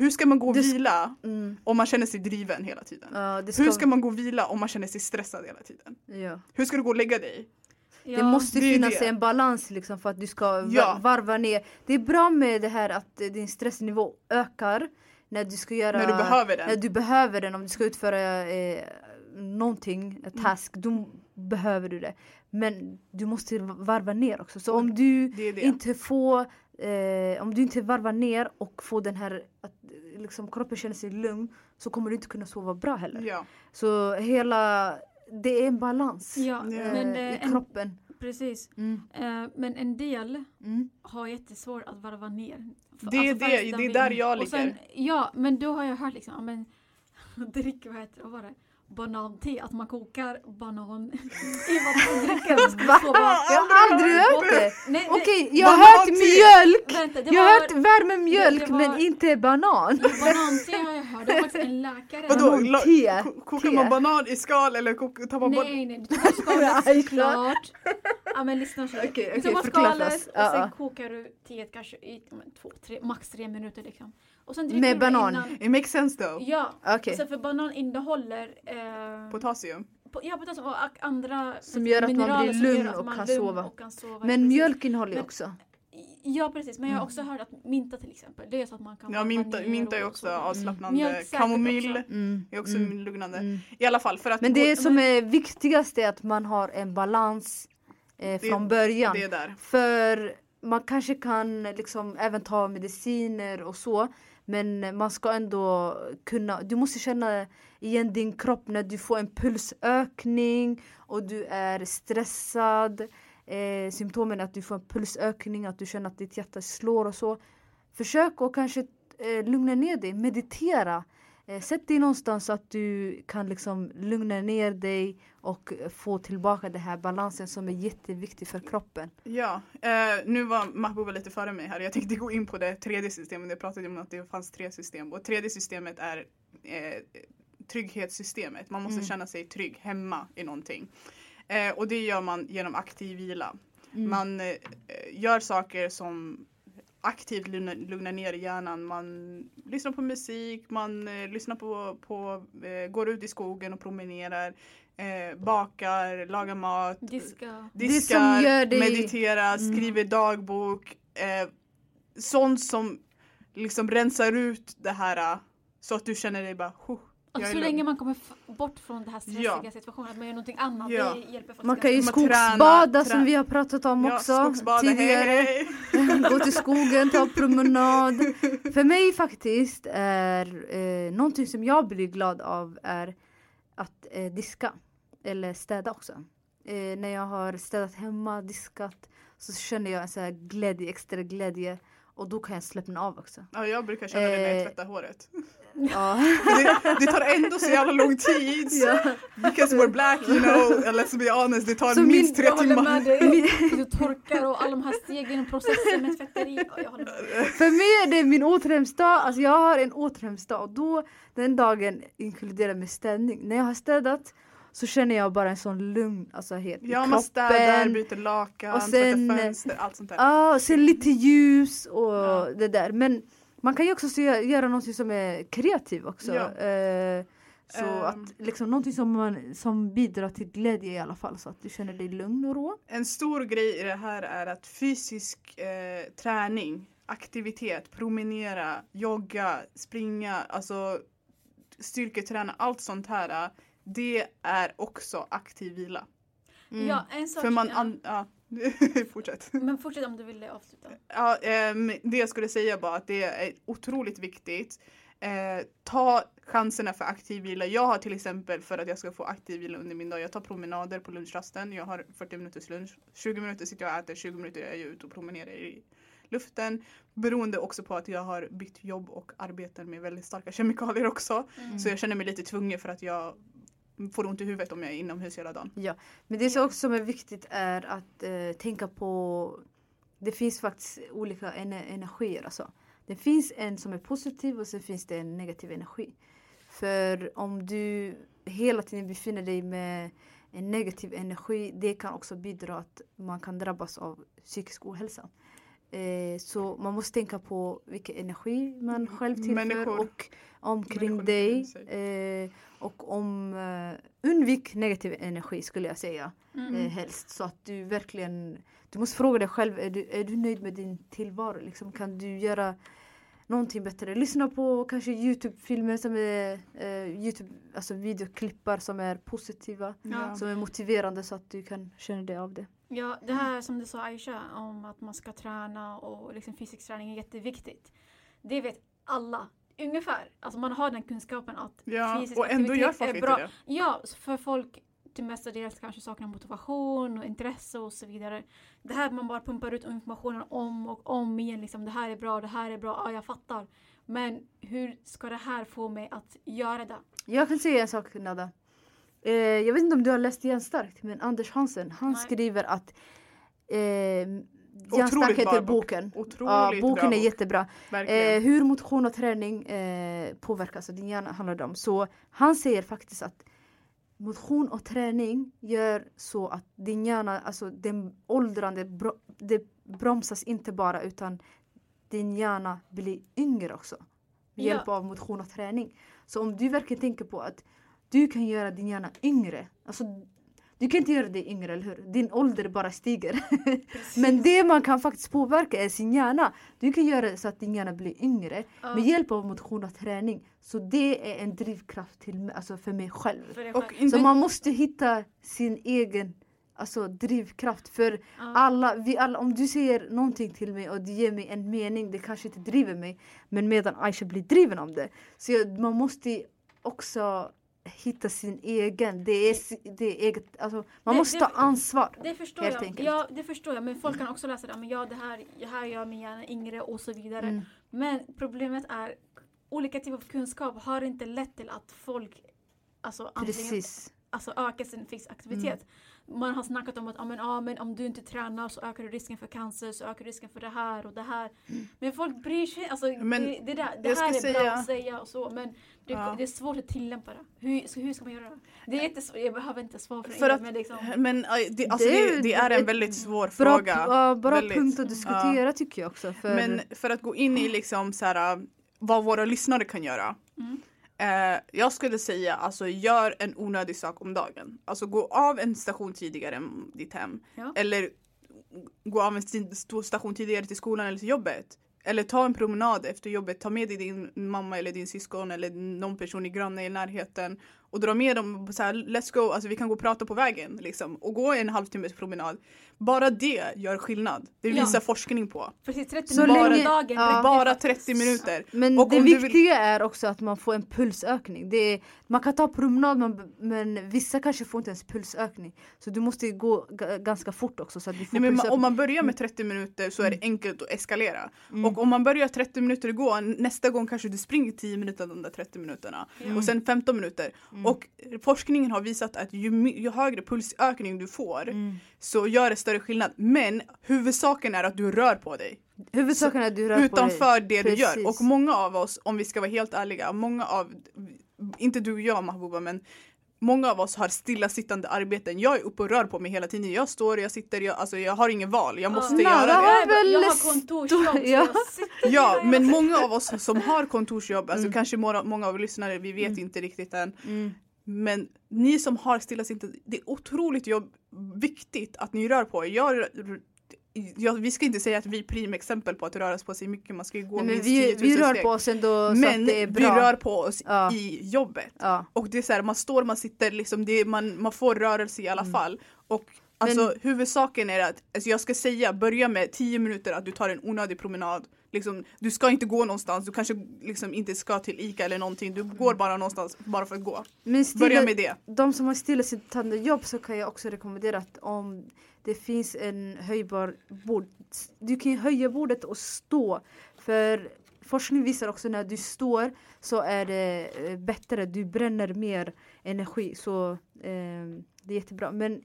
hur ska man gå och vila Mm. om man känner sig driven hela tiden? Ja, det, Hur ska man gå och vila om man känner sig stressad hela tiden? ja. Hur ska du gå och lägga dig? Det måste det finnas det. en balans liksom för att du ska Ja. varva ner. Det är bra med det här att eh, din stressnivå ökar när du ska göra När du behöver den. när du behöver den. Om du ska utföra eh, någonting, Mm. en task, då behöver du det. Men du måste varva ner också. Så om du Det det. inte får eh, om du inte varvar ner och får den här att, liksom, kroppen känner sig lugn så kommer du inte kunna sova bra heller. Ja. Så hela, det är en balans Ja, eh, men, i eh, en, kroppen. precis. Mm. Eh, men en del Mm. har jättesvårt att varva ner. Det är alltså det- det är där jag och sen, ligger. Ja, men då har jag hört liksom, ja, men drick, vad heter det, vad var det? Banante, att man kokar banan i vattendrycken. Va? Jag har aldrig hört det. Nej, Okej, jag har hört mjölk! Vänta, det Jag har var, hört värme mjölk det var- men inte banan. Banante har jag hört, det var faktiskt en läkare. Vadå? Banan, La- Kokar man banan i skal eller kok- tar man bara... Nej, nej, du tar skalet såklart. Ja men lyssna så. Okej, Du tar skalet och sen kokar du teet kanske i två, tre, max tre minuter liksom. Och sen dricker Med det banan? Innan. It makes sense though. Ja, och sen för banan innehåller eh, Potassium. po- ja, potassium och andra Som gör att man blir lugn och man kan lugn sova. och kan sova. Men mjölk innehåller ju också. Ja precis, men jag har Mm. också hört att minta till exempel, det är så att man kan Ja, minta, minta är och också sova. avslappnande. Säkert Kamomill. Mm. är också mm, lugnande. mm. I alla fall för att Men det som är viktigast är att man har en balans eh, från början. det är där. För man kanske kan liksom även ta mediciner och så. Men man ska ändå kunna, du måste känna igen din kropp när du får en pulsökning och du är stressad. Eh, symptomen är att du får en pulsökning, att du känner att ditt hjärta slår och så. Försök att kanske eh, lugna ner dig, meditera. Eh, sätt dig någonstans så att du kan liksom lugna ner dig och få tillbaka den här balansen som är jätteviktig för kroppen. Ja, eh, nu var Mahbouba lite före mig här. Jag tänkte gå in på det tredje systemet. Jag pratade om att det fanns tre system. Och tredje systemet är eh, trygghetssystemet. Man måste Mm. känna sig trygg hemma i någonting. Eh, och det gör man genom aktiv vila. Mm. Man eh, gör saker som aktivt lugnar, lugnar ner hjärnan. Man lyssnar på musik, man eh, lyssnar på, på eh, går ut i skogen och promenerar, eh, bakar, lagar mat, Diska. Det diskar, dig- mediterar, Mm. skriver dagbok. Eh, sånt som liksom rensar ut det här eh, så att du känner dig bara huh, Och är så länge man kommer bort från den här stressiga Ja. situationen, att man gör någonting annat, Ja. det hjälper faktiskt Man kan ju skogsbada träna- som vi har pratat om Ja, också tidigare. hej, hej. Gå till skogen, ta promenad. För mig faktiskt är eh, någonting som jag blir glad av är att eh, diska. Eller städa också. Eh, när jag har städat hemma, diskat så känner jag en så här glädje, extra glädje. Och då kan jag slappna av också. Ja, jag brukar känna det när jag Eh, tvättar håret. Ja. Det, det tar ändå så jävla lång tid. ja. Because we're black you know, let's be honest, det tar Så minst min- tre Jag håller timmar. med dig. Du torkar och alla de här stegen och processen med tvätteri. För mig är det min återhämtningsdag. Alltså jag har en återhämtningsdag och då den dagen inkluderar med städning. När jag har städat så känner jag bara en sån lugn, alltså helt i Ja, man kroppen. städar, byter lakan, Och sen- tvättar fönster, allt sånt där. Ja, och sen lite ljus och Ja. det där. Men man kan ju också se, göra något som är kreativt också. Ja. Eh, så Ehm. att liksom någonting som, man, som bidrar till glädje i alla fall så att du känner dig lugn och rå. En stor grej i det här är att fysisk eh, träning, aktivitet, promenera, jogga, springa, alltså styrketräna, allt sånt här. Det är också aktiv vila. Mm. Ja, en sak. För man, an, ja, fortsätt. Men fortsätt om du ville avsluta. Ja, ehm, det jag skulle säga bara att det är otroligt viktigt. Eh, ta chanserna för aktiv vila. Jag har till exempel för att jag ska få aktiv vila under min dag. Jag tar promenader på lunchrasten. Jag har 40 minuters lunch. 20 minuter sitter jag och äter, 20 minuter är jag ute och promenerar i luften. Beroende också på att jag har bytt jobb och arbetar med väldigt starka kemikalier också. Mm. Så jag känner mig lite tvungen för att jag får ont i huvudet om jag är inomhus hela dagen. Men det som också är viktigt är att eh, tänka på Det finns faktiskt olika ener- energier. Alltså. Det finns en som är positiv och sen finns det en negativ energi. För om du hela tiden befinner dig med en negativ energi det kan också bidra att man kan drabbas av psykisk ohälsa. Eh, så man måste tänka på vilken energi man själv tillför Människor. och omkring dig. Eh, och om eh, undvik negativ energi skulle jag säga Mm. eh, helst. Så att du verkligen, du måste fråga dig själv, är du, är du nöjd med din tillvaro? Liksom, kan du göra någonting bättre? Lyssna på kanske Youtube-filmer som är, eh, Youtube, alltså videoklippar som är positiva, Ja. som är motiverande så att du kan känna dig av det. Ja, det här som du sa Aisha om att man ska träna och liksom fysisk träning är jätteviktigt. Det vet alla. ungefär, alltså man har den kunskapen att Ja, fysisk och ändå gör aktivitet folk är inte bra. det. Ja, för folk till mestadels kanske saknar motivation och intresse och så vidare. Det här man bara pumpar ut informationen om och om igen. Liksom, det här är bra, det här är bra, ja jag fattar. Men hur ska det här få mig att göra det? Jag kan säga en sak Nada. Eh, jag vet inte om du har läst Hjärnstarkt men Anders Hansen han Nej. skriver att eh, Hjärnstark bra heter bok. boken. Ja, boken bra är bok. jättebra. Eh, hur motion och träning eh, påverkas, alltså din hjärna handlar det om. Så han säger faktiskt att motion och träning gör så att din hjärna, alltså den åldrande, bro, det bromsas inte bara utan din hjärna blir yngre också. Med Ja. hjälp av motion och träning. Så om du verkligen tänker på att du kan göra din hjärna yngre. Alltså, du kan inte göra dig yngre, eller hur? Din ålder bara stiger. Men det man kan faktiskt påverka är sin hjärna. Du kan göra så att din hjärna blir yngre Ja, med hjälp av motion och träning. Så det är en drivkraft till, mig- alltså för mig själv. för själv. Så man måste hitta sin egen alltså, drivkraft. För Ja. alla, vi alla, om du säger någonting till mig och det ger mig en mening, det kanske inte driver mig. Men medan Aisha blir driven av det. Så jag, man måste också hitta sin egen. Det är, det är eget, alltså, man Det- måste det- ta ansvar. Det förstår Helt jag. enkelt. Ja, det förstår jag. Men folk kan också läsa det. Men ja, det här, det här gör min hjärna yngre och så vidare. Mm. Men problemet är olika typer av kunskap har inte lett till att folk alltså, antingen Precis. alltså, ökar sin fysisk aktivitet. Man har snackat om att ja, men, ja, men om du inte tränar så ökar du risken för cancer, så ökar risken för det här och det här. Men folk bryr sig alltså, Men det, det, där, det här är ska bra säga- att säga och så men det, Ja. det är svårt att tillämpa det. Hur, så hur ska man göra det? Det är jättesvårt, jag behöver inte svar från För er att- men liksom, men aj, det, alltså, Det är- det, det är en väldigt svår Bra, fråga. ja, bra Väldigt. punkt att diskutera tycker jag också. För, Men för att gå in i liksom så här, vad våra lyssnare kan göra. Mm. Eh, jag skulle säga alltså gör en onödig sak om dagen. Alltså gå av en station tidigare än ditt hem. Ja. Eller gå av en station tidigare till skolan eller till jobbet. Eller ta en promenad efter jobbet. Ta med dig din mamma eller din syskon eller någon person i granne i närheten. Och dra med dem så här, let's go, alltså vi kan gå och prata på vägen liksom. Och gå en halvtimmes promenad. Bara det gör skillnad. Det Ja. visar forskning på. precis 30 Så om länge- dagen. ja. Bara faktiskt. 30 minuter. Men Och det du vill- viktiga är också att man får en pulsökning. Det är, man kan ta promenad men, men vissa kanske får inte ens pulsökning. Så du måste gå ganska fort också så att du får Nej, men ma- pulsökning. om man börjar med 30 minuter så är det enkelt att eskalera. Mm. Och om man börjar 30 minuter gå, nästa gång kanske du springer 10 minuter de där 30 minuterna. Ja. Och sen 15 minuter. Mm. Och forskningen har visat att ju, ju högre pulsökning du får Mm. så gör det större skillnad. Men huvudsaken är att du rör på dig. Huvudsaken är att du rör på dig. Utanför det du gör. Precis. Och många av oss, om vi ska vara helt ärliga, många av, inte du och jag Mahbouba men Många av oss har stillasittande arbeten. Jag är uppe och rör på mig hela tiden. Jag står, jag sitter, jag, alltså jag har ingen val. Jag måste Ja. göra det. Jag, väl jag har kontorsjobb ja. Ja, men många av oss som har kontorsjobb, alltså Mm. kanske många, många av lyssnare, vi vet inte riktigt än. Mm. Men ni som har stillasittande, det är otroligt jobb, viktigt att ni rör på er. Jag, jag, vi ska inte säga att vi är primexempel på att röra på sig mycket, man ska ju gå Nej, men minst vi, 10 000 vi rör steg. på oss ändå så Men att det är vi bra. rör på oss Ja. i jobbet. Ja. Och det är så här, man står, man sitter, liksom, det man, man får rörelse i alla Mm. fall. Och alltså, huvudsaken är att, alltså, jag ska säga, börja med 10 minuter att du tar en onödig promenad. Liksom, du ska inte gå någonstans, du kanske liksom inte ska till ICA eller någonting, du går bara någonstans bara för att gå. Men Börja stilla, med det. de som har stillasittande jobb så kan jag också rekommendera att om det finns en höjbar bord, du kan höja bordet och stå. För forskning visar också när du står så är det eh, bättre, du bränner mer energi. Så eh, det är jättebra. Men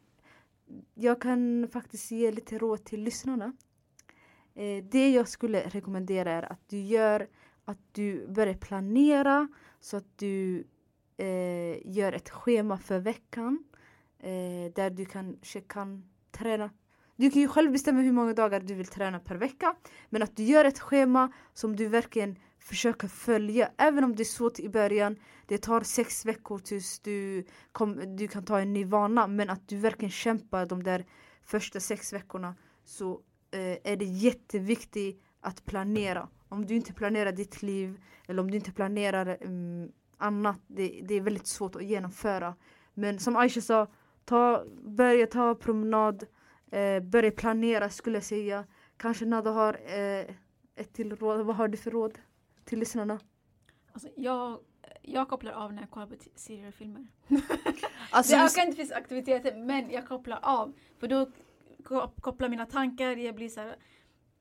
jag kan faktiskt ge lite råd till lyssnarna. Eh, det jag skulle rekommendera är att du gör att du börjar planera så att du eh, gör ett schema för veckan eh, där du kanske kan träna. Du kan ju själv bestämma hur många dagar du vill träna per vecka. Men att du gör ett schema som du verkligen försöker följa. Även om det är svårt i början. Det tar sex veckor tills du, kom, du kan ta en ny vana. Men att du verkligen kämpar de där första sex veckorna. Så är det jätteviktigt att planera. Om du inte planerar ditt liv eller om du inte planerar mm, annat, det, det är väldigt svårt att genomföra. Men som Aisha sa, ta, börja ta promenad, eh, börja planera skulle jag säga. Kanske Nada har eh, ett till råd. Vad har du för råd till lyssnarna? Alltså, jag, jag kopplar av när jag kollar på serier och filmer. Alltså, det ökar inte finns aktiviteter men jag kopplar av. För då kopplar mina tankar, jag blir så här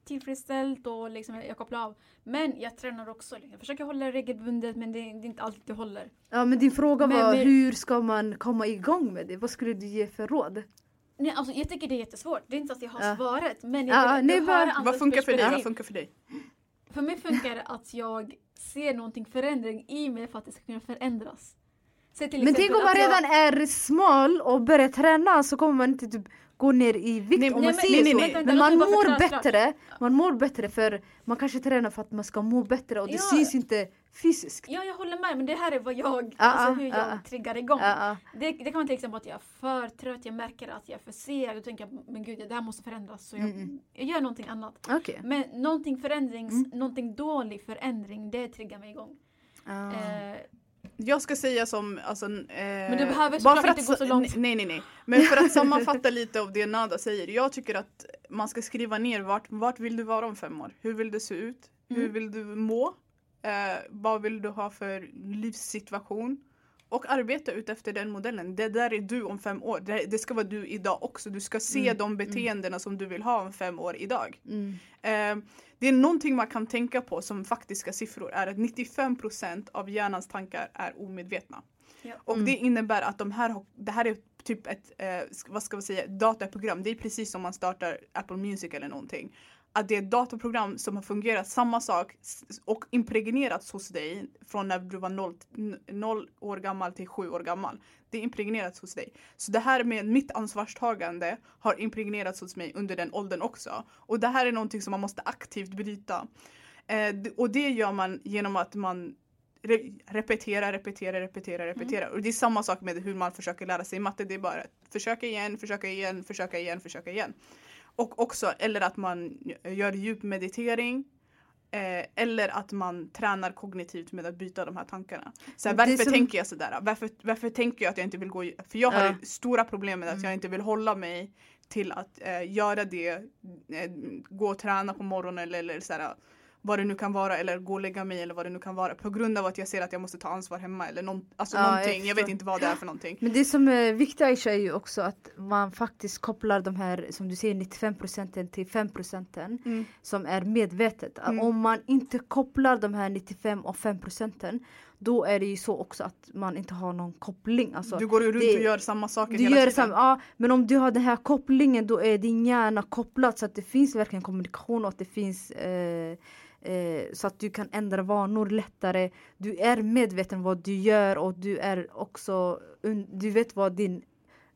tillfredsställd och liksom jag kopplar av. Men jag tränar också. Liksom. Jag försöker hålla det regelbundet men det, det är inte alltid det håller. ja, men din fråga Men- var men- hur ska man komma igång med det? Vad skulle du ge för råd? Nej, alltså, jag tycker det är jättesvårt. Det är inte att jag har Ja. svaret. Men Ja, jag vill nej, bara- Vad funkar för dig? perspektiv. Vad funkar för dig? För mig funkar det att jag ser någonting förändring i mig för att det ska kunna förändras. Men tänk om man att jag- redan är smal och börjar träna så kommer man inte typ gå ner i vikt Nej, om nej, man men- säger nej, så. nej, nej. Men man mår bättre. Man mår bättre för man kanske tränar för att man ska må bättre och det Ja. syns inte fysiskt. Ja, jag håller med. Men det här är vad jag, Ja, alltså ja, hur jag ja. triggar igång. Ja. Det, det kan vara till exempel att jag är för trött, jag märker att jag är för seg. Då tänker jag, men gud, det här måste förändras. Så jag, Mm, jag gör någonting annat. Okej. Men någonting förändrings, Mm. någonting dålig förändring, det triggar mig igång. Ah. Eh, Jag ska säga som, alltså, eh, Men du behöver såklart inte gå så långt. Nej, nej, nej. Men för att sammanfatta lite av det Nada säger. Jag tycker att man ska skriva ner vart, vart vill du vara om fem år? Hur vill du se ut? Hur Mm. vill du må? Eh, vad vill du ha för livssituation? Och arbeta ut efter den modellen. Det där är du om fem år. Det, det ska vara du idag också. Du ska se Mm, de beteendena som du vill ha om fem år idag. Mm. Eh, det är någonting man kan tänka på som faktiska siffror är att 95% av hjärnans tankar är omedvetna. Ja. Och Mm. det innebär att de här, det här är typ ett, eh, vad ska vi säga, dataprogram. Det är precis som man startar Apple Music eller någonting. Att det är ett dataprogram som har fungerat samma sak och impregnerats hos dig från när du var 0, 0 år gammal till 7 år gammal. Det är impregnerats hos dig. Så det här med mitt ansvarstagande har impregnerats hos mig under den åldern också. Och det här är någonting som man måste aktivt bryta. Eh, och det gör man genom att man re- repetera, repetera, repetera, repetera. Och det är samma sak med hur man försöker lära sig matte. Det är bara att försöka igen, försöka igen, försöka igen, försöka igen. Och också, eller att man gör djup meditering. Eh, eller att man tränar kognitivt med att byta de här tankarna. Så varför som- tänker jag sådär? Varför, varför tänker jag att jag inte vill gå För jag har Ja. stora problem med att Mm. jag inte vill hålla mig till att eh, göra det. Eh, gå och träna på morgonen eller, eller sådär, vad det nu kan vara eller gå och lägga mig eller vad det nu kan vara på grund av att jag ser att jag måste ta ansvar hemma eller någon, alltså Ja, jag någonting. Jag, vet förstår. inte vad det är för någonting. Men det som är viktigt Aisha är ju också att man faktiskt kopplar de här som du säger 95% till 5% Mm. som är medvetet. Mm. Om man inte kopplar de här 95 och 5% då är det ju så också att man inte har någon koppling. Alltså, du går runt det- och gör samma saker du hela gör tiden. samma, ja, men om du har den här kopplingen då är din hjärna kopplad så att det finns verkligen kommunikation och att det finns eh, eh, så att du kan ändra vanor lättare. Du är medveten vad du gör och du är också du vet vad din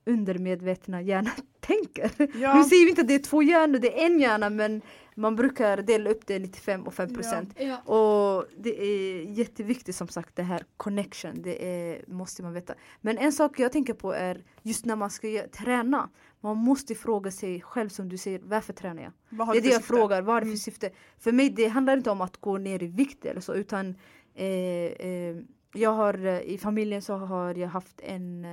undermedvetna hjärna tänker. Ja. Nu säger vi inte att det är två hjärnor, det är en hjärna men man brukar dela upp det 95 och 5 procent. Ja. Och det är jätteviktigt som sagt det här connection, det är, måste man veta. Men en sak jag tänker på är just när man ska träna. Man måste fråga sig själv som du säger, varför tränar jag? Det är det jag syfte? frågar, vad har det för Mm. syfte? För mig det handlar inte om att gå ner i vikt eller så utan eh, eh, jag har eh, i familjen så har jag haft en, eh,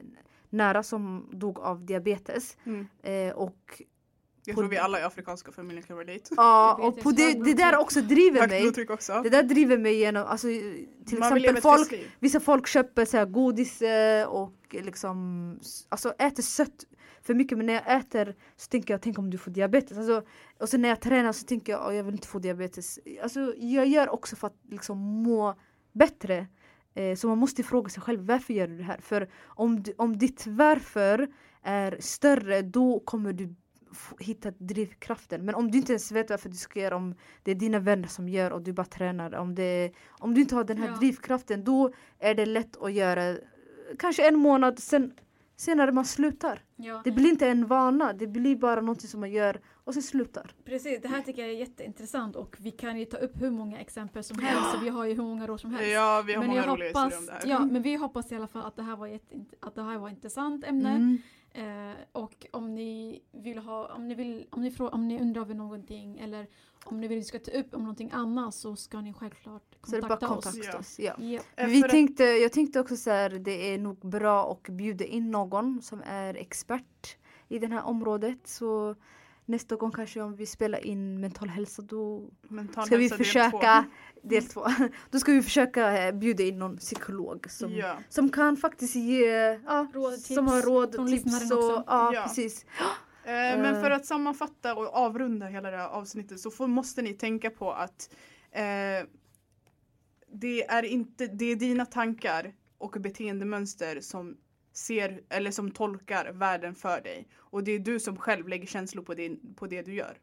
en nära som dog av diabetes Mm. eh, och Jag På- tror vi alla i afrikanska familjer kan relate. Ja, och på det, högt det där blodtryck. också driver mig. också. Det där driver mig genom, alltså till Man exempel folk, vissa folk köper så här godis eh, och liksom, alltså äter sött för mycket men när jag äter så tänker jag, tänk om du får diabetes. Alltså, och sen när jag tränar så tänker jag, "Åh, jag vill inte få diabetes. Alltså jag gör också för att liksom må bättre. Eh, så man måste fråga sig själv, varför gör du det här? För om, om ditt varför är större, då kommer du hitta drivkraften. Men om du inte ens vet varför du ska göra, om det är dina vänner som gör och du bara tränar. Om, det, om du inte har den här Ja. drivkraften, då är det lätt att göra kanske en månad, sen senare man slutar. Ja. Det blir inte en vana, det blir bara något som man gör och sen slutar. Precis, det här tycker jag är jätteintressant och vi kan ju ta upp hur många exempel som helst. Så vi har ju hur många råd som helst. Ja, vi har men många roliga hoppas, om det här. Ja, men vi hoppas i alla fall att det här var, jätte, att det här var ett intressant ämne. Mm. Eh, och om ni vill ha, om ni vill, om ni, frå, om ni undrar över någonting eller om ni vill att vi ska ta upp om någonting annat så ska ni självklart Så det är bara kontakta oss. kontakta Ja. oss. Ja. Ja. Eh, Vi tänkte, jag tänkte också så här, det är nog bra att bjuda in någon som är expert i det här området. Så nästa gång kanske om vi spelar in mental hälsa då Mental ska vi hälsa del försöka, två. del två, då ska vi försöka eh, bjuda in någon psykolog som, Ja. som kan faktiskt ge, ja, Råd, som tips har råd och tips och, ja, Ja. precis. Eh, Men Eh. för att sammanfatta och avrunda hela det här avsnittet så får, måste ni tänka på att eh, det är inte, det är dina tankar och beteendemönster som ser eller som tolkar världen för dig. Och det är du som själv lägger känslor på det, på det du gör.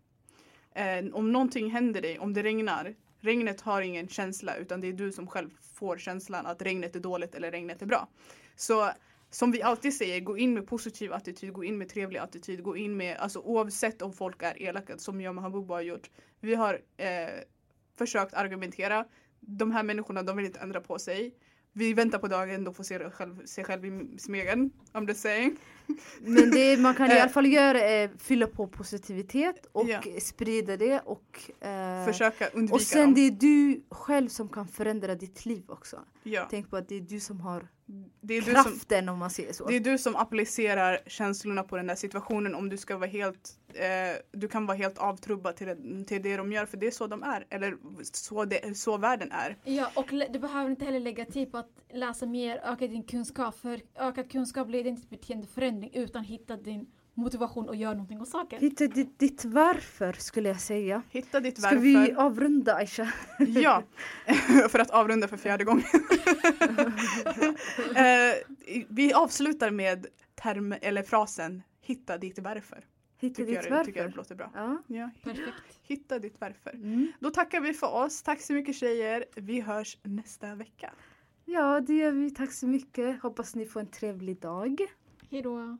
Eh, om någonting händer dig, om det regnar, regnet har ingen känsla utan det är du som själv får känslan att regnet är dåligt eller regnet är bra. Så som vi alltid säger, gå in med positiv attityd, gå in med trevlig attityd, gå in med, alltså oavsett om folk är elaka som jag och Mahabuba har gjort. Vi har eh, försökt argumentera. De här människorna, de vill inte ändra på sig. Vi väntar på dagen de får se sig själv, sig själv i smegen. I'm just saying. Men det man kan i Eh. alla fall göra är fylla på positivitet och Ja. sprida det och eh, Försöka undvika och sen dem. det är du själv som kan förändra ditt liv också. Ja. Tänk på att det är du som har Det är, du som, kraften om man säger så. det är du som applicerar känslorna på den där situationen om du ska vara helt eh, du kan vara helt avtrubbad till det, till det de gör för det är så de är eller så, det, så världen är. Ja, och du behöver inte heller lägga tid på att läsa mer, öka din kunskap. För ökad kunskap leder inte till beteendeförändring utan hitta din motivation och göra någonting åt saken. Hitta ditt, ditt varför skulle jag säga. Hitta ditt Ska varför. vi avrunda Aisha? Ja, för att avrunda för fjärde gången. eh, vi avslutar med term, eller frasen hitta ditt varför. Hitta Tycker ditt jag, det- tycker jag varför. låter bra. Ja. Ja, Perfekt. hitta ditt varför. Mm. Då tackar vi för oss. Tack så mycket tjejer. Vi hörs nästa vecka. ja, det gör vi. Tack så mycket. Hoppas ni får en trevlig dag. Hejdå.